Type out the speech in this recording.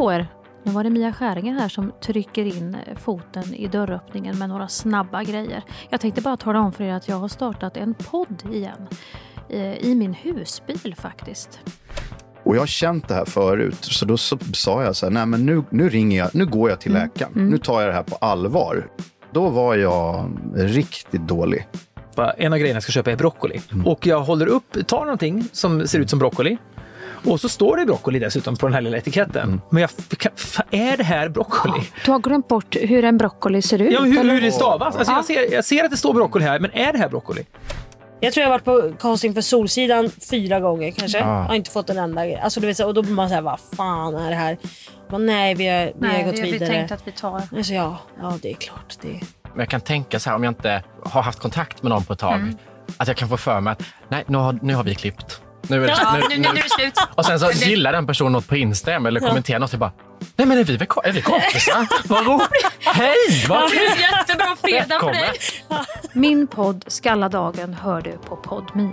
på er. Nu var det Mia Skäringer här som trycker in eh, foten i dörröppningen med några snabba grejer. Jag tänkte bara tala om för er att jag har startat en podd igen. Eh, I min husbil faktiskt. Och jag har känt det här förut, så då så sa jag så här, nej men nu, nu ringer jag, nu går jag till läkaren. Nu tar jag det här på allvar. Då var jag riktigt dålig. En av grejerna jag ska köpa är broccoli. Och jag håller upp, tar någonting som ser ut som broccoli. Och så står det broccoli dessutom på den här lilla etiketten. Men jag, är det här broccoli? Du har glömt bort hur en broccoli ser ut? Ja, hur, eller? hur det stavas. Alltså, Ja. jag, ser, jag ser att det står broccoli här, men är det här broccoli? Jag tror jag har varit på casting för Solsidan fyra gånger kanske. Ah. Har inte fått en enda grej. Alltså, du vet, så- och då blir man såhär, vad fan är det här? Men nej, vi har, vi har gått vi, vi vidare. tänkte att vi tar... Alltså, ja, ja, det är klart. Det. Men jag kan tänka så här, om jag inte har haft kontakt med någon på ett tag, att jag kan få för mig att nej, nu har, nu har vi klippt. Nu är det, Ja, nu, nu, nu är det slut. Och sen så gillar den personen något på Instagram eller kommenterar något och bara, nej men är vi, är vi kompisar? Vad roligt! Hej! Vad kul! Jättebra fredag för dig. Min podd Skalla dagen hör du på Podmi.